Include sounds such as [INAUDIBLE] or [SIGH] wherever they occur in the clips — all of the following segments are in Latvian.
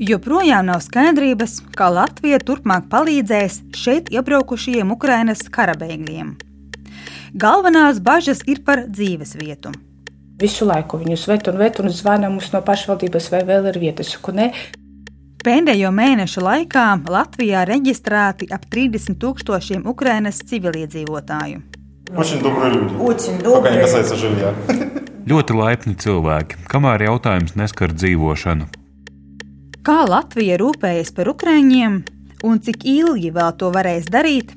Joprojām nav skaidrības, kā Latvija turpmāk palīdzēs šeit iebraukušajiem Ukrainas karabēgļiem. Galvenās bažas ir par dzīves vietu. Visu laiku viņus vet un vet un zvana mums no pašvaldības, vai vēl ir vietas, kur ne. Pēdējo mēnešu laikā Latvijā reģistrēti ap 30 tūkstošiem Ukrainas civiliedzīvotāju. Очень добрые люди. Очень Пока не добрые. касается жилья. Ļoti laipni cilvēki, kamēr jautājums neskar dzīvošanu. Kā Latvija rūpējas par ukrāņiem un cik ilgi vēl to varēs darīt,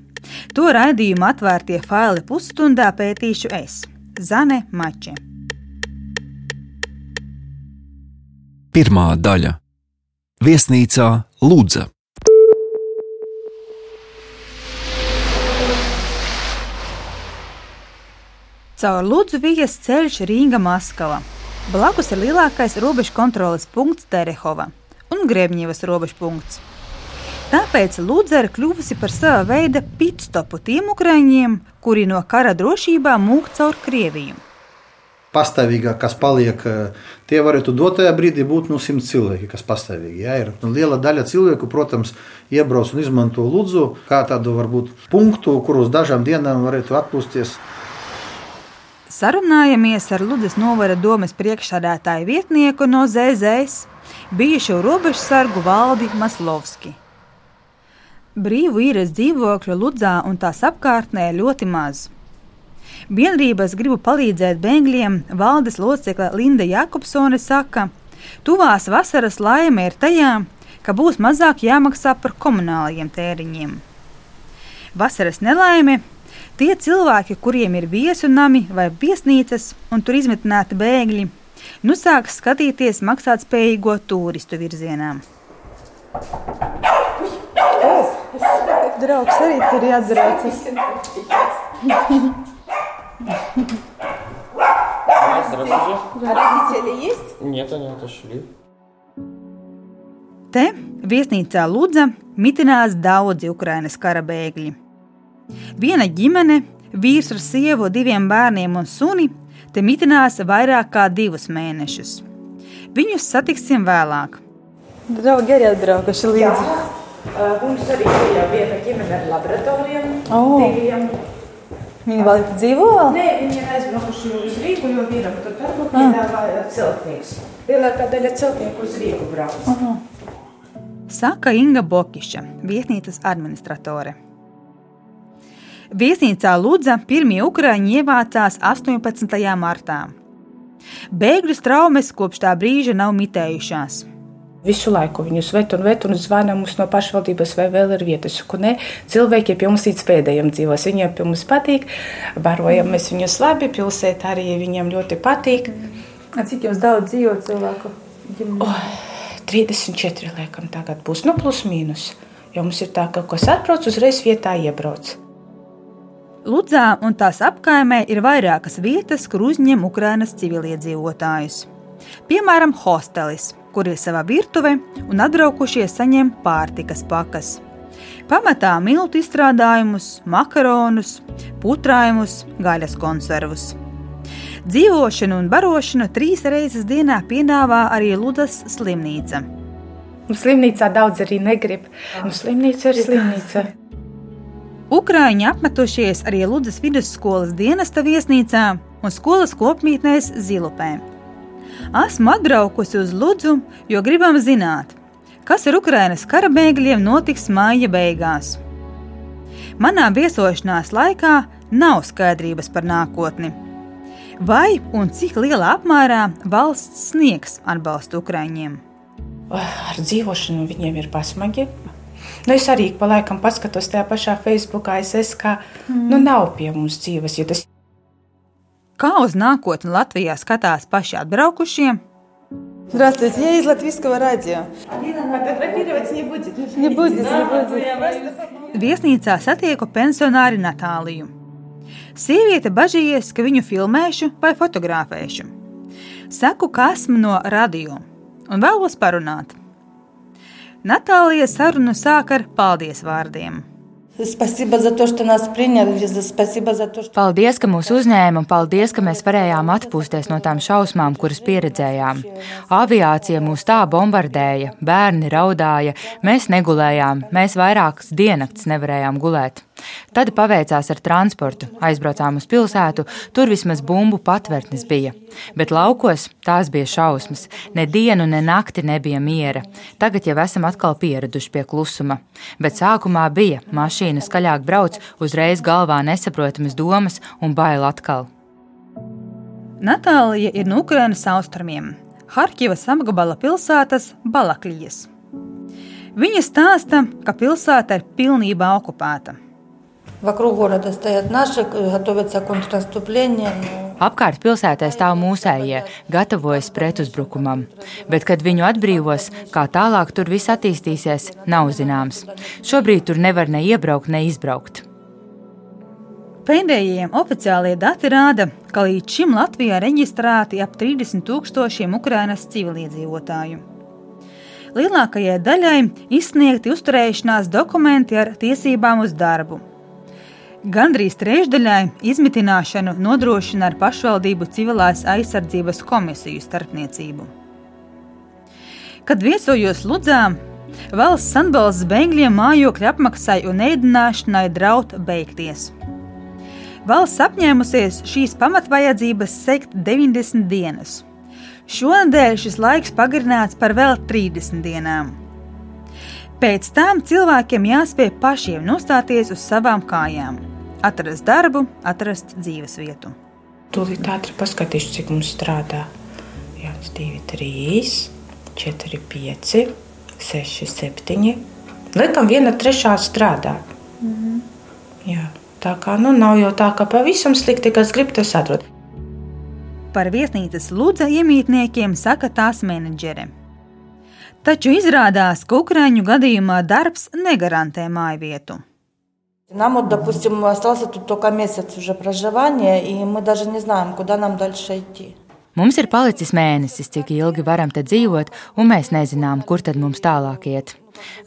to raidījumu atvērtie faili pusstundā pētīšu es, Zane Mače. Pirmā daļa - Viesnīcā Lūdza. Caur Lūdzu vijas ceļš Rīga Maskava. Blakus ir lielākais robežu kontroles punkts Terehova un Griebņevas robežu punkts. Tāpēc Lūdza ir kļuvusi par sava veida pitstopu tiem ukrāņiem, kuri no kara drošībā mūk caur Krieviju. pastāvīgāk, kas paliek, eh, tie varētu dotajā brīdī būt nu, simt cilvēki, kas pastāvīgi. Jā, ir nu, liela daļa cilvēku, protams, iebrauc un izmanto Lūdzu kā tādu varbūt punktu, kur uz dažām dienām varētu atpūsties. Sarunājamies ar Ludus novara domas priekšsādātāju vietnieku no ZZS, bijušo robežsargu valdi Maslovski. Brīvu īres dzīvokļu Ludzā un tās apkārtnē ļoti maz. Biedrības gribu palīdzēt bēgļiem, valdes locekle Linda Jakobsone saka, tuvās vasaras laime ir tajā, ka būs mazāk jāmaksā par komunālajiem tēriņiem. Vasaras nelaime tie cilvēki, kuriem ir viesu nami vai viesnīcas un tur izmitināti bēgļi, nu sāks skatīties maksātspējīgo turistu virzienā. Draugs arī tur ir atzīts. Здравствуйте. Родители есть? Нет, они отошли. Te viesnīcā Ludza mitinās daudzi Ukrainas kara bēgļi. Viena ģimene, vīrs ar sievu, diviem bērniem un suni, te mitinās vairāk kā divus mēnešus. Viņus satiksim vēlāk. Draugi arī atbraukuši līdzi. Uh, Mums arī bija viena ģimene ar laboratorijām. O. Diviem. Viņi vēl dzīvo? vēl? Nē, viņi ir aizbraukuši uz Rīgu, jo vīram tur darbu piedāvāja celtnieks. Lielākā daļa celtnieku uz Rīgu brauc. Saka Inga Bokiša, viesnīcas administratore. Viesnīcā Ludza pirmie ukrāņi ievācās 18. martā. Bēgļu traumas kopš tā brīža nav mitējušās. Visu laiku viņus vet un vet un zvana mums no pašvaldības, vai vēl ir vietas, kur ne. Cilvēki pie mums līdz pēdējiem dzīvos. Viņiem pie mums patīk, barojam mēs viņus labi, pilsētā arī viņiem ļoti patīk. Cik jums daudz dzīvo cilvēku? Oh, 34 liekam tagad būs, nu plus mīnus. Jo mums ir tā, ka kas atbrauc, uzreiz vietā iebrauc. Ludzā un tās apkaimē ir vairākas vietas, kur uzņem Ukrainas civiliedzīvotājus. Piemēram, hostelis, kur ir sava virtuve un atbraukušie saņem pārtikas pakas. Pamatā miltu izstrādājumus, makaronus, putrājumus, gaļas konservus. Dzīvošanu un barošanu trīs reizes dienā piedāvā arī Ludas slimnīca. Nu, slimnīcā daudz arī negrib. Nu, slimnīca ir slimnīca. Ukrāņi apmetušies arī Ludas vidusskolas dienesta viesnīcā un skolas kopmītnēs Zilupē. Esmu atbraukusi uz Ludzu, jo gribam zināt, kas ar Ukrainas kara bēgļiem notiks māja beigās. Manā viesošanās laikā nav skaidrības par nākotni. Vai un cik lielā apmērā valsts sniegs atbalstu Ukraiņiem? Ar dzīvošanu viņiem ir pasmagi. Nu, es arī pa laikam paskatos tajā pašā Facebookā, es esmu, ka mm. nu, nav pie mums dzīves. jo Tas Kā uz nākotni Latvijā skatās paši atbraukušie? Здравствуйте, я из Латвийского радио. Фотографировать не будет. Не будет, не будет. Viesnīcā satieku pensionāri Natāliju. Sieviete bažījies, ka viņu filmēšu vai fotografēšu. Saku, ka esmu no radio un vēlos parunāt. Natālija sarunu sāk ar paldies vārdiem. Paldies, ka mūs uzņēma un paldies, ka mēs varējām atpūsties no tām šausmām, kuras pieredzējām. Aviācija mūs tā bombardēja, bērni raudāja, mēs negulējām, mēs vairākas dienas nevarējām gulēt. Tad paveicās ar transportu, aizbraucām uz pilsētu, tur vismaz bumbu patvērtnes bija. Bet laukos tās bija šausmas, ne dienu, ne nakti nebija miera. Tagad jau esam atkal pieraduši pie klusuma. Bet sākumā bija mašīna skaļāk brauc, uzreiz galvā nesaprotamas domas un bail atkal. Natālija ir no Ukrainas austrumiem, Harkivas apgabala pilsētas Balakļijas. Viņa stāsta, ka pilsēta ir pilnībā okupēta. Вокруг города стоят наши, готовятся к контрнаступлению. Apkārt pilsētai stāv mūsējie, gatavojas pretuzbrukumam, bet, kad viņu atbrīvos, kā tālāk tur viss attīstīsies, nav zināms. Šobrīd tur nevar ne iebraukt, ne izbraukt. Pēdējie oficiālie dati rāda, ka līdz šim Latvijā reģistrēti ap 30 tūkstošiem Ukrainas civiliedzīvotāju. Lielākajai daļai izsniegti uzturēšanās dokumenti ar tiesībām uz darbu, Gandrīz trešdaļai izmitināšanu nodrošina ar pašvaldību civilās aizsardzības komisiju starpniecību. Kad viesojos Ludzā, valsts atbalsts bēgļiem mājokļu apmaksai un ēdināšanai draud beigties. Valsts apņēmusies šīs pamatvajadzības sekt 90 dienas. Šonadēļ šis laiks pagarināts par vēl 30 dienām. Pēc tam cilvēkiem jāspēj pašiem nostāties uz savām kājām atrast darbu, atrast dzīves vietu. Tūlīt ātri paskatīšu, cik mums strādā. 1, 2, 3, 4, 5, 6, 7. Laikam viena trešā strādā. Mm -hmm. Jā, tā kā nu, nav jau tā, ka pavisam slikti, kas grib, tas atrod. Par viesnīcas lūdza iemītniekiem saka tās menedžere. Taču izrādās, ka Ukrāņu gadījumā darbs negarantē māju vietu. Нам вот, допустим, остался тут только месяц уже проживания, и мы даже не знаем, куда нам дальше идти. Mums ir palicis mēnesis, cik ilgi varam te dzīvot, un mēs nezinām, kur tad mums tālāk iet.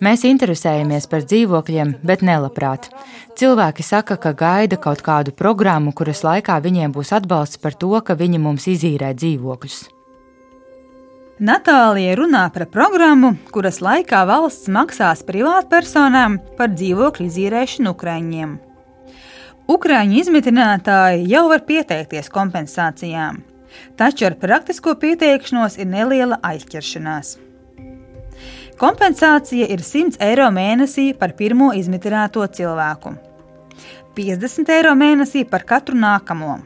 Mēs interesējamies par dzīvokļiem, bet nelabprāt. Cilvēki saka, ka gaida kaut kādu programmu, kuras laikā viņiem būs atbalsts par to, ka viņi mums izīrē dzīvokļus. Natālija runā par programmu, kuras laikā valsts maksās privātpersonām par dzīvokļu izīrēšanu Ukraiņiem. Ukrāņu izmitinātāji jau var pieteikties kompensācijām, taču ar praktisko pieteikšanos ir neliela aizķeršanās. Kompensācija ir 100 eiro mēnesī par pirmo izmitināto cilvēku, 50 eiro mēnesī par katru nākamo.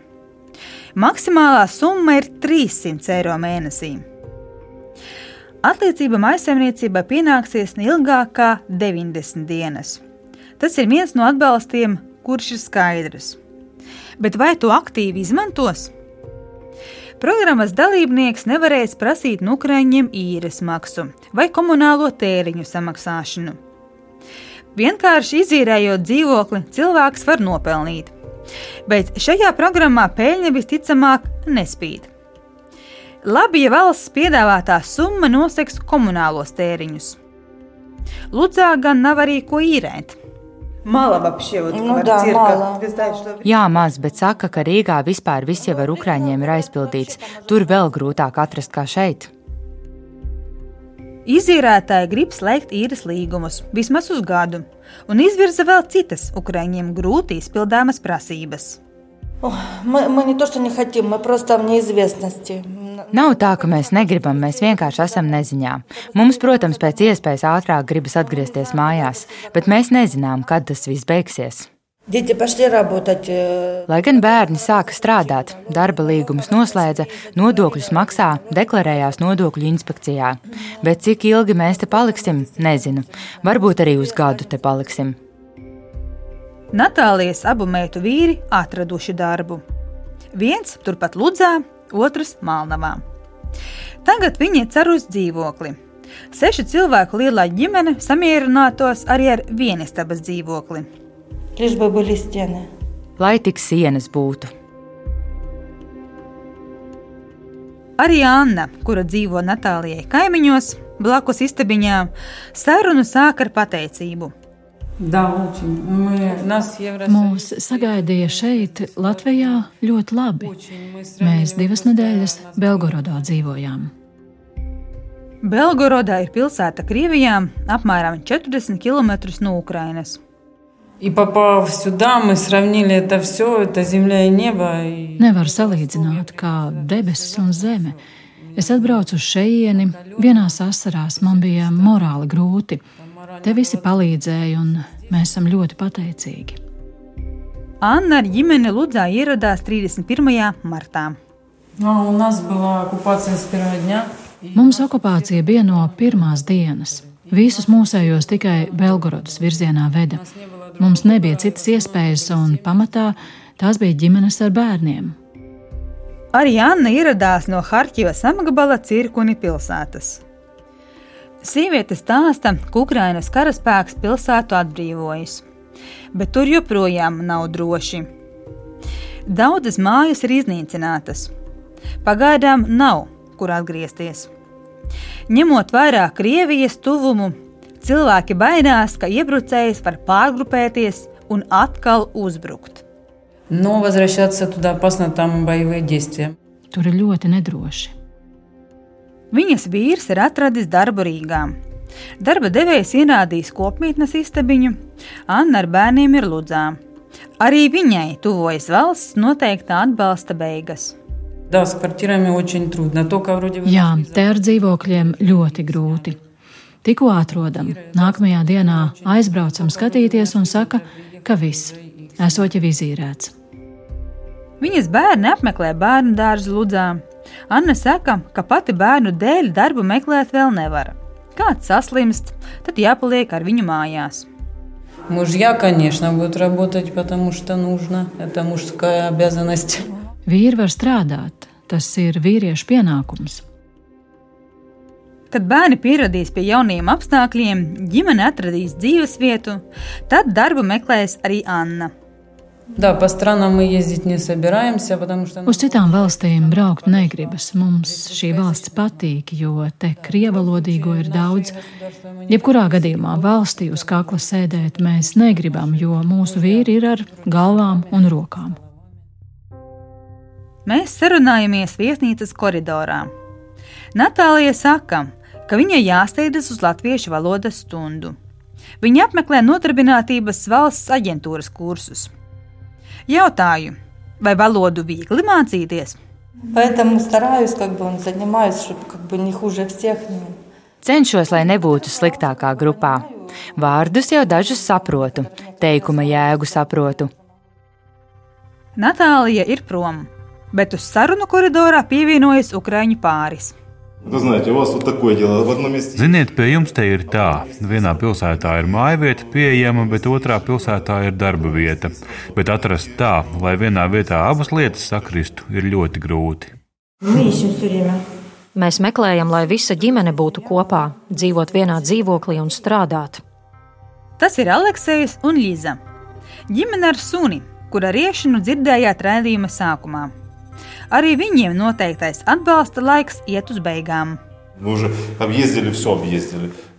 Maksimālā summa ir 300 eiro mēnesī. Attiecība maisaimniecībai pienāksies neilgāk kā 90 dienas. Tas ir viens no atbalstiem, kurš ir skaidrs. Bet vai to aktīvi izmantos? Programmas dalībnieks nevarēs prasīt no Ukrāņiem īres maksu vai komunālo tēriņu samaksāšanu. Vienkārši izīrējot dzīvokli, cilvēks var nopelnīt, bet šajā programmā peļņa visticamāk nespīd. Labi, ja valsts piedāvātā summa noseks komunālos tēriņus. Lūdzā gan nav arī ko īrēt. Malam apšķirot, nu, da, dzirka, mala. Jā, maz, bet saka, ka Rīgā vispār viss jau ar ukrāņiem ir aizpildīts. Tur vēl grūtāk atrast kā šeit. Izīrētāji grib slēgt īres līgumus vismaz uz gadu, un izvirza vēl citas ukrāņiem grūti izpildāmas prasības. Ох, Мы, мы не то, что не хотим, мы просто в неизвестности. Nav tā, ka mēs negribam, mēs vienkārši esam neziņā. Mums, protams, pēc iespējas ātrāk gribas atgriezties mājās, bet mēs nezinām, kad tas viss beigsies. Дети пошли работать. э, Lai gan bērni sāka strādāt, darba līgumus noslēdza, nodokļus maksā, deklarējās nodokļu inspekcijā. Bet cik ilgi mēs te paliksim, nezinu. Varbūt arī uz gadu te paliksim. Natālijas abu meitu vīri atraduši darbu. Viens turpat Ludzā, otrs Malnavā. Tagad viņi cer uz dzīvokli. Sešu cilvēku lielā ģimene samierinātos arī ar vienistabas dzīvokli. Lai tik sienas būtu. Arī Anna, kura dzīvo Natālijai kaimiņos, blakus istabiņā, sarunu sāk ar pateicību – Daudz. Mūs sagaidīja šeit, Latvijā, ļoti labi. Mēs divas nedēļas Belgorodā dzīvojām. Belgorodā ir pilsēta Krievijā, apmēram 40 km no Ukrainas. Nevar salīdzināt, kā debesis un zeme. Es atbraucu uz šejieni, vienā sasarās man bija morāli grūti. Te visi palīdzēja, un mēs esam ļoti pateicīgi. Anna ar ģimeni Ludzā ieradās 31. martā. Mums okupācija bija no pirmās dienas. Visus mūsējos tikai Belgorodas virzienā veda. Mums nebija citas iespējas, un pamatā tās bija ģimenes ar bērniem. Arī Anna ieradās no Harkivas amagabala Cirkuni pilsētas. Sieviete stāsta, ka Ukrainas karaspēks pilsētu atbrīvojas, bet tur joprojām nav droši. Daudzas mājas ir iznīcinātas. Pagaidām nav kur atgriezties. Ņemot vērā Krievijas tuvumu, cilvēki baidās, ka iebrucējs var pārgrupēties un atkal uzbrukt. Но возвращаться туда опасно, там боевые действия. Tur ir ļoti nedroši. Viņas vīrs ir atradis darbu Rīgā. Darba devējs ierādījis kopmītnes istabiņu, Anna ar bērniem ir Ludzā. Arī viņai tuvojas valsts noteiktā atbalsta beigas. Jā, te ar dzīvokļiem ļoti grūti. Tikko atrodam, nākamajā dienā aizbraucam skatīties un saka, ka viss, esot jau izīrēts. Viņas bērni apmeklē bērnu dārzu Ludzā. Anna saka, ka pati bērnu dēļ darbu meklēt vēl nevar. Kāds saslimst, tad jāpaliek ar viņu mājās. Мужья, конечно, будут работать, потому что нужно. Это мужская обязанность. Vīri var strādāt, tas ir vīriešu pienākums. Kad bērni pieradīs pie jauniem apstākļiem, ģimene atradīs dzīves vietu, tad darbu meklēs arī Anna. Да, по странам мы ездить не собираемся, потому что... Uz citām valstīm braukt negribas. Mums šī valsts patīk, jo te krievalodīgo ir daudz. Jebkurā gadījumā valstī uz kakla sēdēt mēs negribam, jo mūsu vīri ir ar galvām un rokām. Mēs sarunājamies viesnīcas koridorā. Natālija saka, ka viņai jāsteidzas uz latviešu valodas stundu. Viņa apmeklē nodarbinātības valsts aģentūras kursus. Jautāju, vai valodu viegli mācīties? Поэтому стараюсь, как бы, занимаюсь, чтобы как бы не хуже всех. Cenšos, lai nebūtu sliktākā grupā. Vārdus jau dažus saprotu, teikuma jēgu saprotu. Natālija ir prom, bet uz sarunu koridorā pievienojas Ukrāņu pāris. Ziniet, pie jums te ir tā, vienā pilsētā ir māja vieta pieejama, bet otrā pilsētā ir darba vieta. Bet atrast tā, lai vienā vietā abas lietas sakristu, ir ļoti grūti. Mēs meklējam, lai visa ģimene būtu kopā, dzīvot vienā dzīvoklī un strādāt. Tas ir Aleksis un Līza. Ģimene ar suni, kura riešanu dzirdējāt rādījuma sākumā. Arī viņiem noteiktais atbalsta laiks iet uz beigām.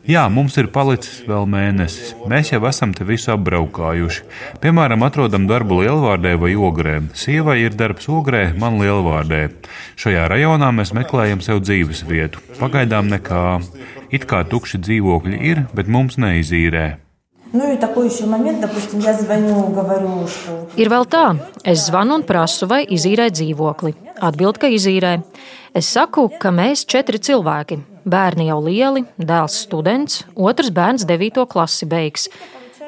Jā, mums ir palicis vēl mēnesis. Mēs jau esam te visu apbraukājuši. Piemēram, atrodam darbu lielvārdē vai ogrē. Sievai ir darbs ogrē, man lielvārdē. Šajā rajonā mēs meklējam sev dzīves vietu. Pagaidām nekā. It kā tukši dzīvokļi ir, bet mums neizīrē. Ну и такой еще момент, допустим, я звоню, говорю, что Ir vēl tā, es zvanu un prasu, vai izīrē dzīvokli. Atbild, ka izīrē. Es saku, ka mēs četri cilvēki. Bērni jau lieli, dēls students, otrs bērns 9. klasi beigs.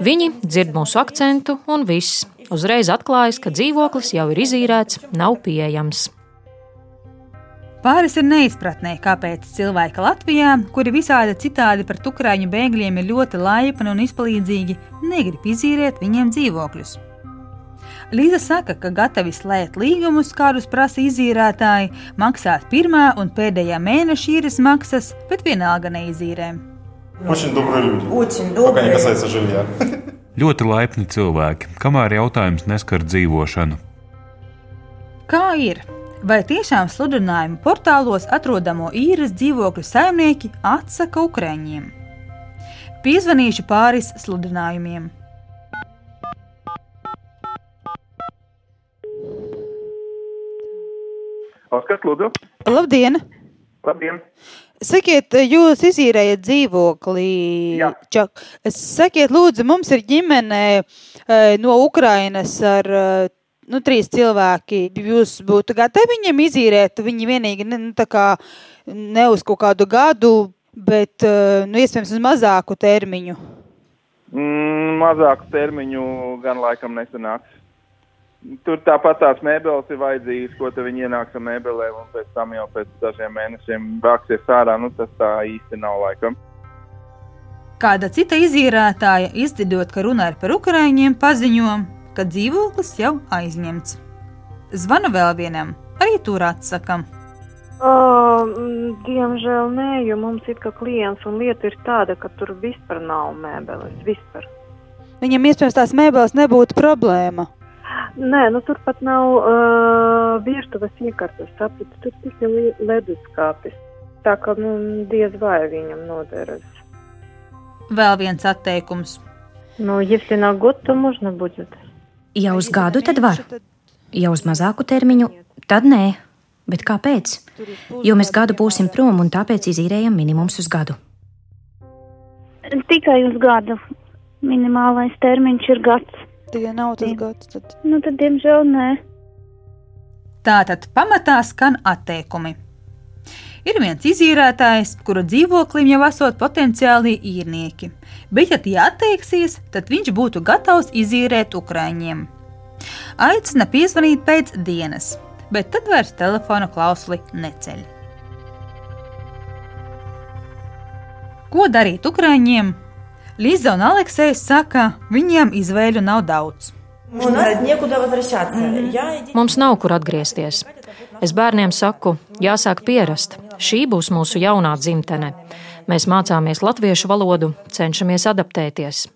Viņi dzird mūsu akcentu un viss. Uzreiz atklājas, ka dzīvoklis jau ir izīrēts, nav pieejams. Pāris ir neizpratnē, kāpēc cilvēki Latvijā, kuri visādi citādi par tukrāņu bēgļiem ir ļoti laipni un izpalīdzīgi, negrib izīrēt viņiem dzīvokļus. Līza saka, ka gatavi slēgt līgumus, kādus prasa izīrētāji, maksāt pirmā un pēdējā mēneša īres maksas, bet vienalga neizīrē. [LAUGHS] ļoti laipni cilvēki, kamēr jautājums neskar dzīvošanu. Kā ir? vai tiešām sludinājumu portālos atrodamo īres dzīvokļu saimnieki atsaka Ukraiņiem. Piezvanīšu pāris sludinājumiem. Oskars, lūdzu. Labdien! Labdien! Sakiet, jūs izīrējat dzīvoklī. Sakiet, lūdzu, mums ir ģimene eh, no Ukrainas ar eh, nu, trīs cilvēki. Jūs būtu gatavi viņiem izīrēt, viņi vienīgi ne, nu, kā, ne uz kaut kādu gadu, bet eh, nu, iespējams uz mazāku termiņu. Mm, mazāku termiņu gan laikam nesanāks. Tur tāpat tās mēbeles ir vajadzīgas, ko viņi ienāks ar mēbelēm, un pēc tam jau pēc dažiem mēnešiem vāksies ārā. Nu, tas tā īsti nav laikam. Kāda cita izīrētāja, izdzirdot, ka runa ir par ukrāņiem, paziņo, ka dzīvoklis jau aizņemts. Zvanu vēl vienam, arī tur atsakam. Uh, diemžēl nē, jo mums ir kā klients, un lieta ir tāda, ka tur vispār nav mēbeles. Vispār. Viņam iespējams tās mēbeles nebūtu problēma. Nē, nu tur pat nav uh, virtuves iekārtas, sapratu, tur tikai leduskapis. Tā kā nu, diez vai viņam noderas. Vēl viens atteikums. Nu, если на год, то можно будет. Ja uz gadu, tad var. Ja uz mazāku termiņu, tad nē. Bet kāpēc? Jo mēs gadu būsim prom un tāpēc izīrējam minimums uz gadu. Tikai uz gadu. Minimālais termiņš ir gads ja nav tas gads, tad. Nu, tad, diemžēl, nē. Tātad pamatā skan atteikumi. Ir viens izīrētājs, kura dzīvoklim jau esot potenciāli īrnieki, bet, ja tie atteiksies, tad viņš būtu gatavs izīrēt Ukrāņiem. Aicina piezvanīt pēc dienas, bet tad vairs telefona klausuli neceļ. Ko darīt Ukrāņiem, Līza un Aleksējs saka, viņiem izvēļu nav daudz. Mums nav kur atgriezties. Es bērniem saku, jāsāk pierast. Šī būs mūsu jaunā dzimtene. Mēs mācāmies latviešu valodu, cenšamies adaptēties.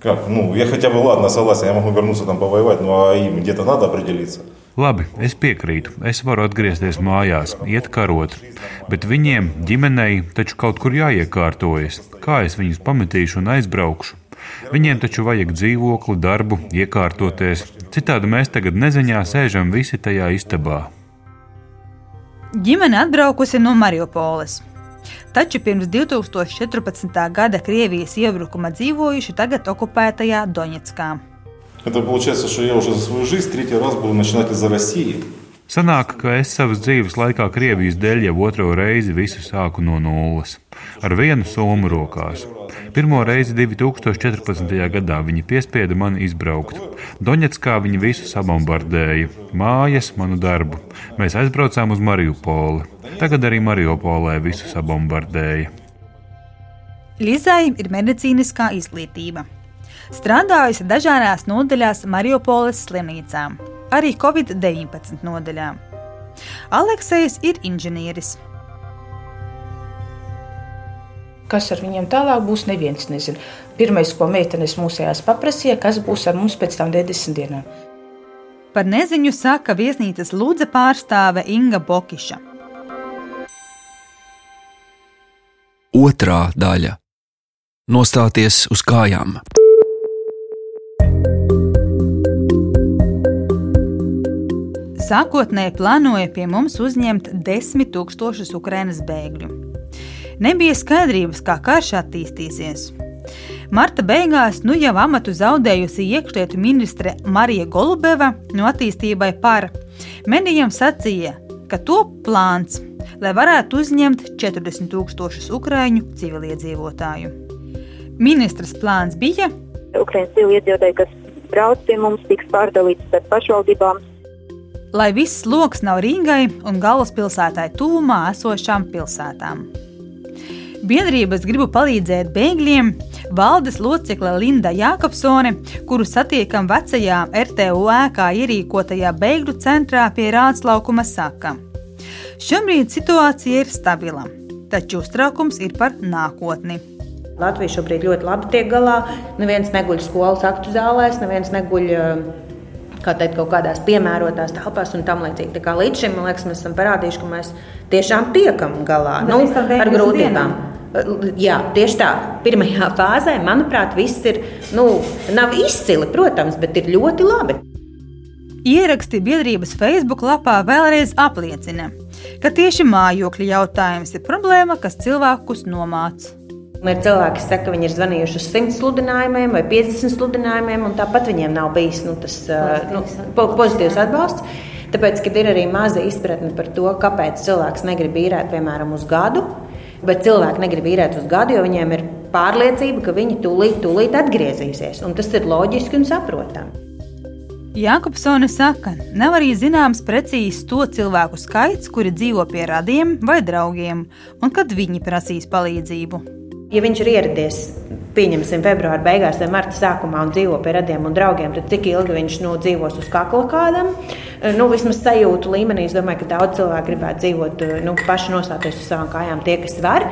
Как? Ну, я хотя бы, ладно, согласен, я могу вернуться там повоевать, но а им где-то надо определиться. Labi, es piekrītu. Es varu atgriezties mājās, iet karot, bet viņiem, ģimenei, taču kaut kur jāiekārtojas. Kā es viņus pametīšu un aizbraukšu? Viņiem taču vajag dzīvokli, darbu, iekārtoties. Citādi mēs tagad neziņā sēžam visi tajā istabā. Ģimene atbraukusi no Mariupoles. Taču pirms 2014. gada Krievijas iebrukuma dzīvojuši tagad okupētajā Doņetskā. Это получается, что я уже за свою жизнь третий раз буду начинать из-за России. Sanāk, ka es savas dzīves laikā Krievijas dēļ jau otro reizi visu sāku no nulles, ar vienu somu rokās. Pirmo reizi 2014. gadā viņi piespieda mani izbraukt. Doņetskā viņi visu sabombardēja - mājas, manu darbu. Mēs aizbraucām uz Mariupoli. Tagad arī Mariupolē visu sabombardēja. Lizai ir medicīniskā izglītība strādājusi dažādās nodaļās Mariupoles slimnīcā, arī Covid-19 nodaļā. Aleksējs ir inženieris. Kas ar viņiem tālāk būs, neviens nezina. Pirmais, ko meitenes mūsējās paprasīja, kas būs ar mums pēc tam 90 dienām. Par neziņu saka viesnīcas lūdza pārstāve Inga Bokiša. Otrā daļa - nostāties uz kājām. Sākotnēji plānoja pie mums uzņemt desmit tūkstošus Ukrainas bēgļu. Nebija skaidrības, kā karš attīstīsies. Marta beigās nu jau amatu zaudējusi iekšlietu ministre Marija Golubeva no attīstībai par medijiem sacīja, ka top plāns, lai varētu uzņemt 40 tūkstošus ukrāņu civiliedzīvotāju. Ministras plāns bija Ukraiņas civiliedzīvotāji, kas brauc pie mums, tiks pārdalīts starp pašvaldībām lai viss lokus nav Rīgai un galvaspilsētai tuvumā esošām pilsētām. Biedrības gribu palīdzēt bēgļiem valdes locekle Linda Jākopsone, kuru satiekam vecajā RTU ēkā ierīkotajā bēgļu centrā pie Rātslaukuma saka. Šobrīd situācija ir stabila, taču uztraukums ir par nākotni. Latvija šobrīd ļoti labi tiek galā. Neviens neguļ skolas aktu zālēs, neviens neguļ kā teikt, kaut kādās piemērotās telpās un tam līdzīgi. Tā kā līdz šim liekas, mēs esam parādījuši, ka mēs tiešām tiekam galā nu, ar grūtībām. Jā, tieši tā. Pirmajā fāzē, manuprāt, viss ir, nu, nav izcili, protams, bet ir ļoti labi. Ieraksti biedrības Facebook lapā vēlreiz apliecina, ka tieši mājokļa jautājums ir problēma, kas cilvēkus nomāca. Ir cilvēki, kas saka, ka viņi ir zvanījuši uz 100 sludinājumiem vai 50 sludinājumiem, un tāpat viņiem nav bijis nu, tas pozitīvs, nu, pozitīvs atbalsts. Tāpēc, kad ir arī maza izpratne par to, kāpēc cilvēks negrib īrēt, piemēram, uz gadu, bet cilvēki negrib īrēt uz gadu, jo viņiem ir pārliecība, ka viņi tūlīt, tūlīt atgriezīsies. Un tas ir loģiski un saprotami. Jākopsone saka, nav arī zināms precīzi to cilvēku skaits, kuri dzīvo pie radiem vai draugiem, un kad viņi prasīs palīdzību. Ja viņš ir ieradies, pieņemsim, februāra beigās vai marta sākumā un dzīvo pie radiem un draugiem, tad cik ilgi viņš nu, dzīvos uz kakla kādam? Nu, vismaz sajūtu līmenī, es domāju, ka daudz cilvēku gribētu dzīvot, nu, paši nostāties uz savām kājām, tie, kas var.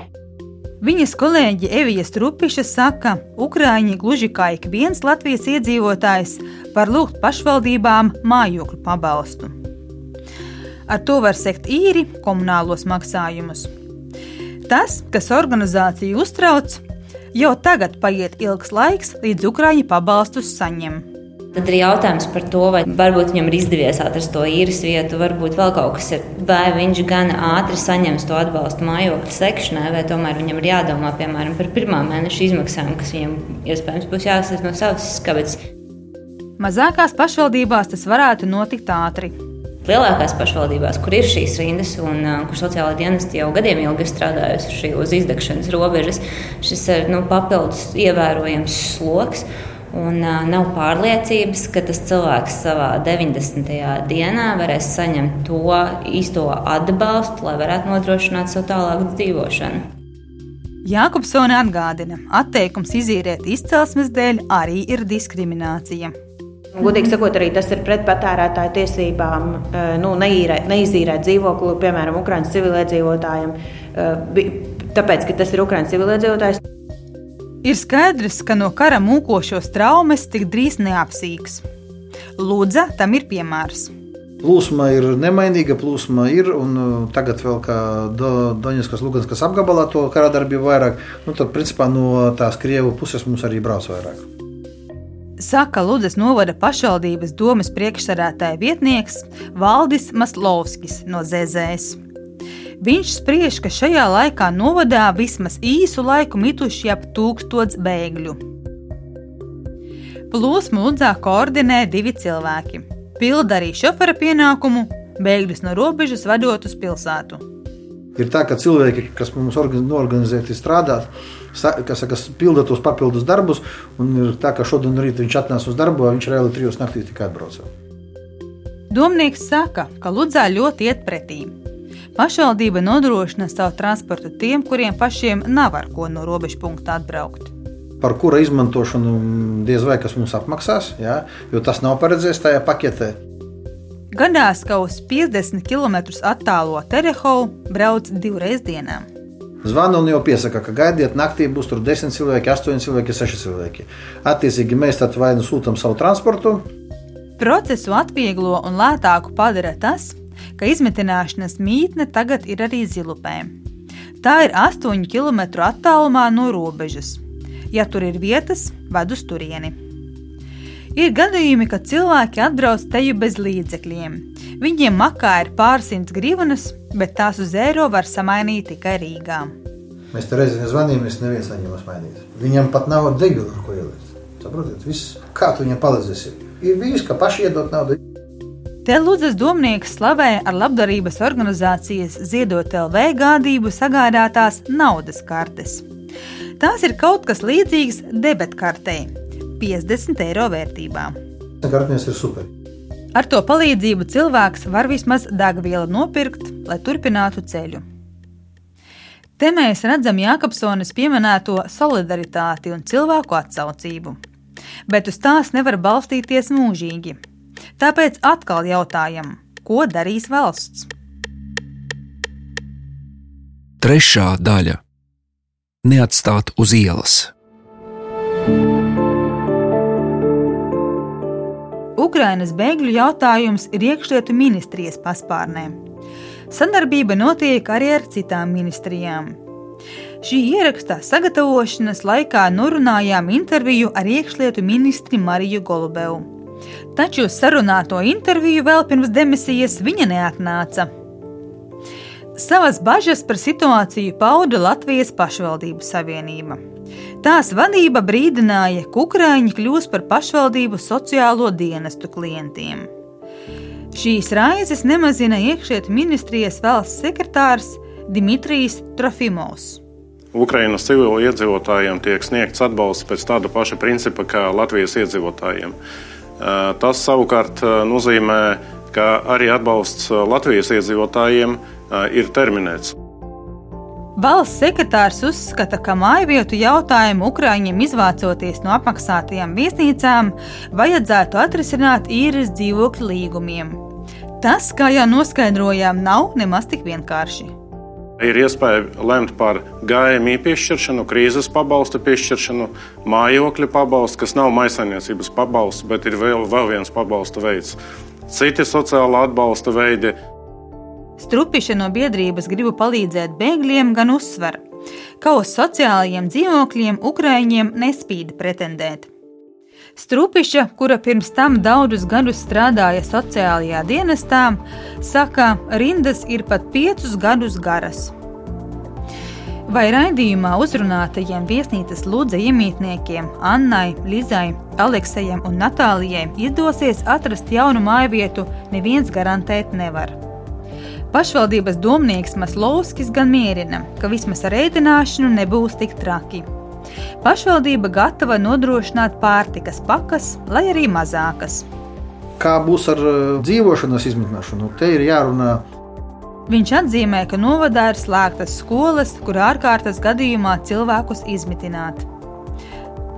Viņas kolēģi Evija Strupiša saka, ka Ukrāņi, gluži kā ik viens Latvijas iedzīvotājs, var lūgt pašvaldībām mājokļu pabalstu. Ar to var sekt īri komunālos maksājumus. Tas, kas organizāciju uztrauc, jau tagad paiet ilgs laiks, līdz Ukrāņi pabalstus saņem. Tad ir jautājums par to, vai varbūt viņam ir izdevies atrast to īres vietu, varbūt vēl kaut kas ir. Vai viņš gan ātri saņems to atbalstu mājokļa sekšanai, vai tomēr viņam ir jādomā piemēram par pirmā mēneša izmaksām, kas viņam iespējams būs jāsaka no savas skavas. Mazākās pašvaldībās tas varētu notikt ātri. Lielākās pašvaldībās, kur ir šīs rindas un uh, kur sociālai dienesti jau gadiem ilgi strādājuši uz izdegšanas robežas, šis ir nu, papildus ievērojams sloks. Un uh, nav pārliecības, ka tas cilvēks savā 90. dienā varēs saņemt to īsto atbalstu, lai varētu nodrošināt savu tālāku dzīvošanu. Jākopsone atgādina, atteikums izīrēt izcelsmes dēļ arī ir diskriminācija. Godīgi sakot, arī tas ir pret patērētāju tiesībām eh, nu, neīrēt, neizīrēt dzīvokli, piemēram, Ukraiņas civiliedzīvotājiem, eh, tāpēc, ka tas ir Ukraiņas civiliedzīvotājs. Ir skaidrs, ka no kara mūkošos traumas tik drīz neapsīks. Lūdza tam ir piemērs. Plūsma ir nemainīga, plūsma ir. Uh, tagad vēl kā Do, Doņetskas, Luganskas apgabalā to kara darbību vairāk. Nu, tad, principā, no tās Krievu puses mums arī brauc vairāk saka Ludas novada pašvaldības domas priekšsarētāja vietnieks Valdis Maslovskis no ZZS. Viņš spriež, ka šajā laikā novadā vismaz īsu laiku mituši ap tūkstots bēgļu. Plūsmu Ludzā koordinē divi cilvēki. Pilda arī šofera pienākumu, bēgļus no robežas vadot uz pilsētu. Ir tā, ka cilvēki, kas mums organizēti strādāt, kas pilda tos papildus darbus. Un ir tā, ka šodien rīt viņš atnāca uz darbu, viņš reāli trijos naktīs tikai atbrauca. Domnieks saka, ka Ludzā ļoti iet pretī. Pašvaldība nodrošina savu transportu tiem, kuriem pašiem nav ar ko no robežu punkta atbraukt. Par kura izmantošanu diez vai kas mums apmaksās, jā, jo tas nav paredzēts tajā paketē. Gadās, ka uz 50 km attālo Terehovu brauc divreiz dienā. Zvana un jau piesaka, ka gaidiet, naktī būs tur 10 cilvēki, 8 cilvēki, 6 cilvēki. Attiecīgi mēs tad vai nu sūtām savu transportu. Procesu atvieglo un lētāku padara tas, ka izmitināšanas mītne tagad ir arī zilupē. Tā ir 8 km attālumā no robežas. Ja tur ir vietas, ved uz turieni. Ir gadījumi, kad cilvēki atbrauc teju bez līdzekļiem. Viņiem makā ir pārsimts grivnas, bet tās uz eiro var samainīt tikai Rīgā. Mēs te reizē zvanījām, es neviens neņēmu mainīt. Viņam pat nav degviela, ar ko ielikt. Saprotiet, viss, kā tu viņam palīdzēsi. Ir bijis, ka paši iedot naudu. Te Lūdzes domnieks slavē ar labdarības organizācijas Ziedot LV gādību sagādātās naudas kartes. Tās ir kaut kas līdzīgs debetkartei - 50 eiro vērtībā. Kartnes ir super. Ar to palīdzību cilvēks var vismaz degvielu nopirkt, lai turpinātu ceļu. Te mēs redzam Jākapsonas pieminēto solidaritāti un cilvēku atsaucību. Bet uz tās nevar balstīties mūžīgi. Tāpēc atkal jautājam, ko darīs valsts? Trešā daļa - neatstāt uz ielas. Ukrainas bēgļu jautājums ir iekšlietu ministrijas paspārnē. Sadarbība notiek arī ar citām ministrijām. Šī ieraksta sagatavošanas laikā norunājām interviju ar iekšlietu ministri Mariju Golubevu. Taču sarunāto interviju vēl pirms demisijas viņa neatnāca. Savas bažas par situāciju pauda Latvijas pašvaldību savienība. Tās vadība brīdināja, ka Ukrāņi kļūs par pašvaldību sociālo dienestu klientiem. Šīs raizes nemazina iekšlietu ministrijas valsts sekretārs Dimitrijs Trofimovs. Ukrainas civilu iedzīvotājiem tiek sniegts atbalsts pēc tāda paša principa kā Latvijas iedzīvotājiem. Tas savukārt nozīmē, ka arī atbalsts Latvijas iedzīvotājiem ir terminēts. Valsts sekretārs uzskata, ka mājvietu jautājumu Ukrāņiem izvācoties no apmaksātajām viesnīcām, vajadzētu atrisināt īres dzīvokļu līgumiem. Tas, kā jau noskaidrojām, nav nemaz tik vienkārši. Ir iespēja lemt par GMI piešķiršanu, krīzes pabalstu piešķiršanu, mājokļu pabalstu, kas nav maisainiecības pabalsts, bet ir vēl, vēl viens pabalsta veids. Citi sociāla atbalsta veidi Strupiša no biedrības gribu palīdzēt bēgļiem gan uzsver, ka uz sociālajiem dzīvokļiem Ukraiņiem nespīd pretendēt. Strupiša, kura pirms tam daudzus gadus strādāja sociālajā dienestā, saka, rindas ir pat piecus gadus garas. Vai raidījumā uzrunātajiem viesnīcas lūdza iemītniekiem Annai, Lizai, Aleksējam un Natālijai izdosies atrast jaunu māju vietu, neviens garantēt nevar. Pašvaldības domnieks Maslovskis gan mierina, ka vismaz ar ēdināšanu nebūs tik traki. Pašvaldība gatava nodrošināt pārtikas pakas, lai arī mazākas. Kā būs ar uh, dzīvošanas izmitināšanu? Te ir jārunā Viņš atzīmē, ka novadā ir slēgtas skolas, kur ārkārtas gadījumā cilvēkus izmitināt.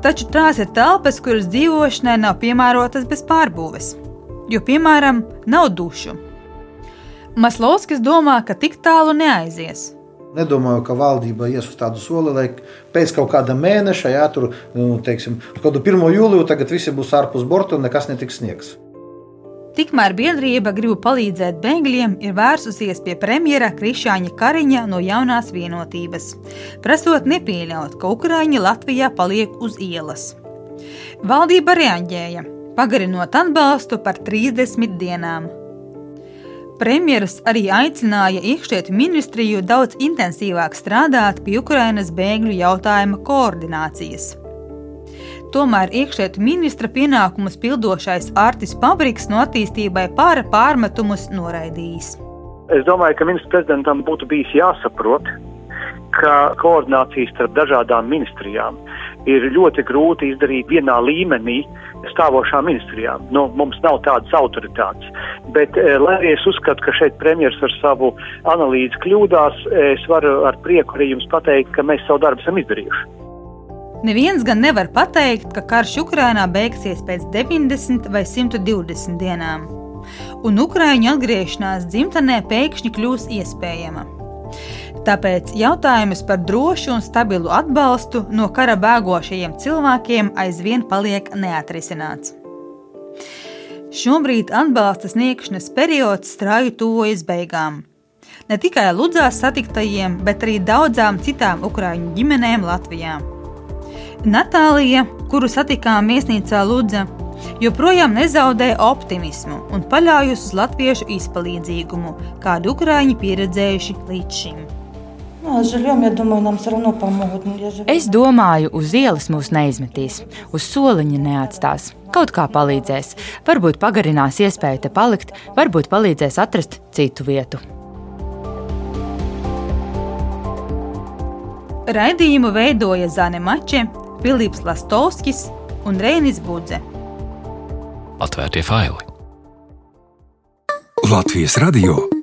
Taču tās ir telpas, kuras dzīvošanai nav piemērotas bez pārbūves, jo, piemēram, nav dušu. Maslovskis domā, ka tik tālu neaizies. Nedomāju, ka valdība ies uz tādu soli, lai pēc kaut kāda mēneša, jā, tur, nu, teiksim, kaut kādu 1. jūliju, tagad visi būs ārpus borta un nekas netiks sniegs. Tikmēr biedrība grib palīdzēt bēgļiem, ir vērsusies pie premjera Krišāņa Kariņa no jaunās vienotības, prasot nepieļaut, ka Ukrāņi Latvijā paliek uz ielas. Valdība reaģēja, pagarinot atbalstu par 30 dienām. Premjeras arī aicināja iekšlietu ministriju daudz intensīvāk strādāt pie Ukrainas bēgļu jautājuma koordinācijas. Tomēr iekšlietu ministra pienākumus pildošais Artis Pabriks no attīstībai pāra pārmetumus noraidījis. Es domāju, ka ministra prezidentam būtu bijis jāsaprot, ka koordinācijas starp dažādām ministrijām ir ļoti grūti izdarīt vienā līmenī stāvošām ministrijām. Nu, mums nav tādas autoritātes. Bet, eh, lai arī es uzskatu, ka šeit premjeras ar savu analīzi kļūdās, es varu ar prieku arī jums pateikt, ka mēs savu darbu esam izdarījuši. Neviens gan nevar pateikt, ka karš Ukrainā beigsies pēc 90 vai 120 dienām, un Ukrāņu atgriešanās dzimtenē pēkšņi kļūs iespējama. Tāpēc jautājums par drošu un stabilu atbalstu no kara bēgošajiem cilvēkiem aizvien paliek neatrisināts. Šobrīd atbalsta sniegšanas periods strauji tuvojas beigām. Ne tikai Ludzās satiktajiem, bet arī daudzām citām ukrāņu ģimenēm Latvijā. Natālija, kuru satikām viesnīcā Ludza, joprojām nezaudē optimismu un paļaujas uz latviešu izpalīdzīgumu, kādu ukrāņi pieredzējuši līdz šim. Es domāju, uz ielas mūs neizmetīs, uz soliņa neatstās. Kaut kā palīdzēs. Varbūt pagarinās iespēju te palikt, varbūt palīdzēs atrast citu vietu. Raidījumu veidoja Zane Mače, Filips Lastovskis un Reinis Budze. Atvērtie faili! Latvijas radio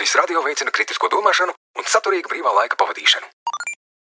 Latvijas radio veicina kritisko domāšanu un saturīgu brīvā laika pavadīšanu.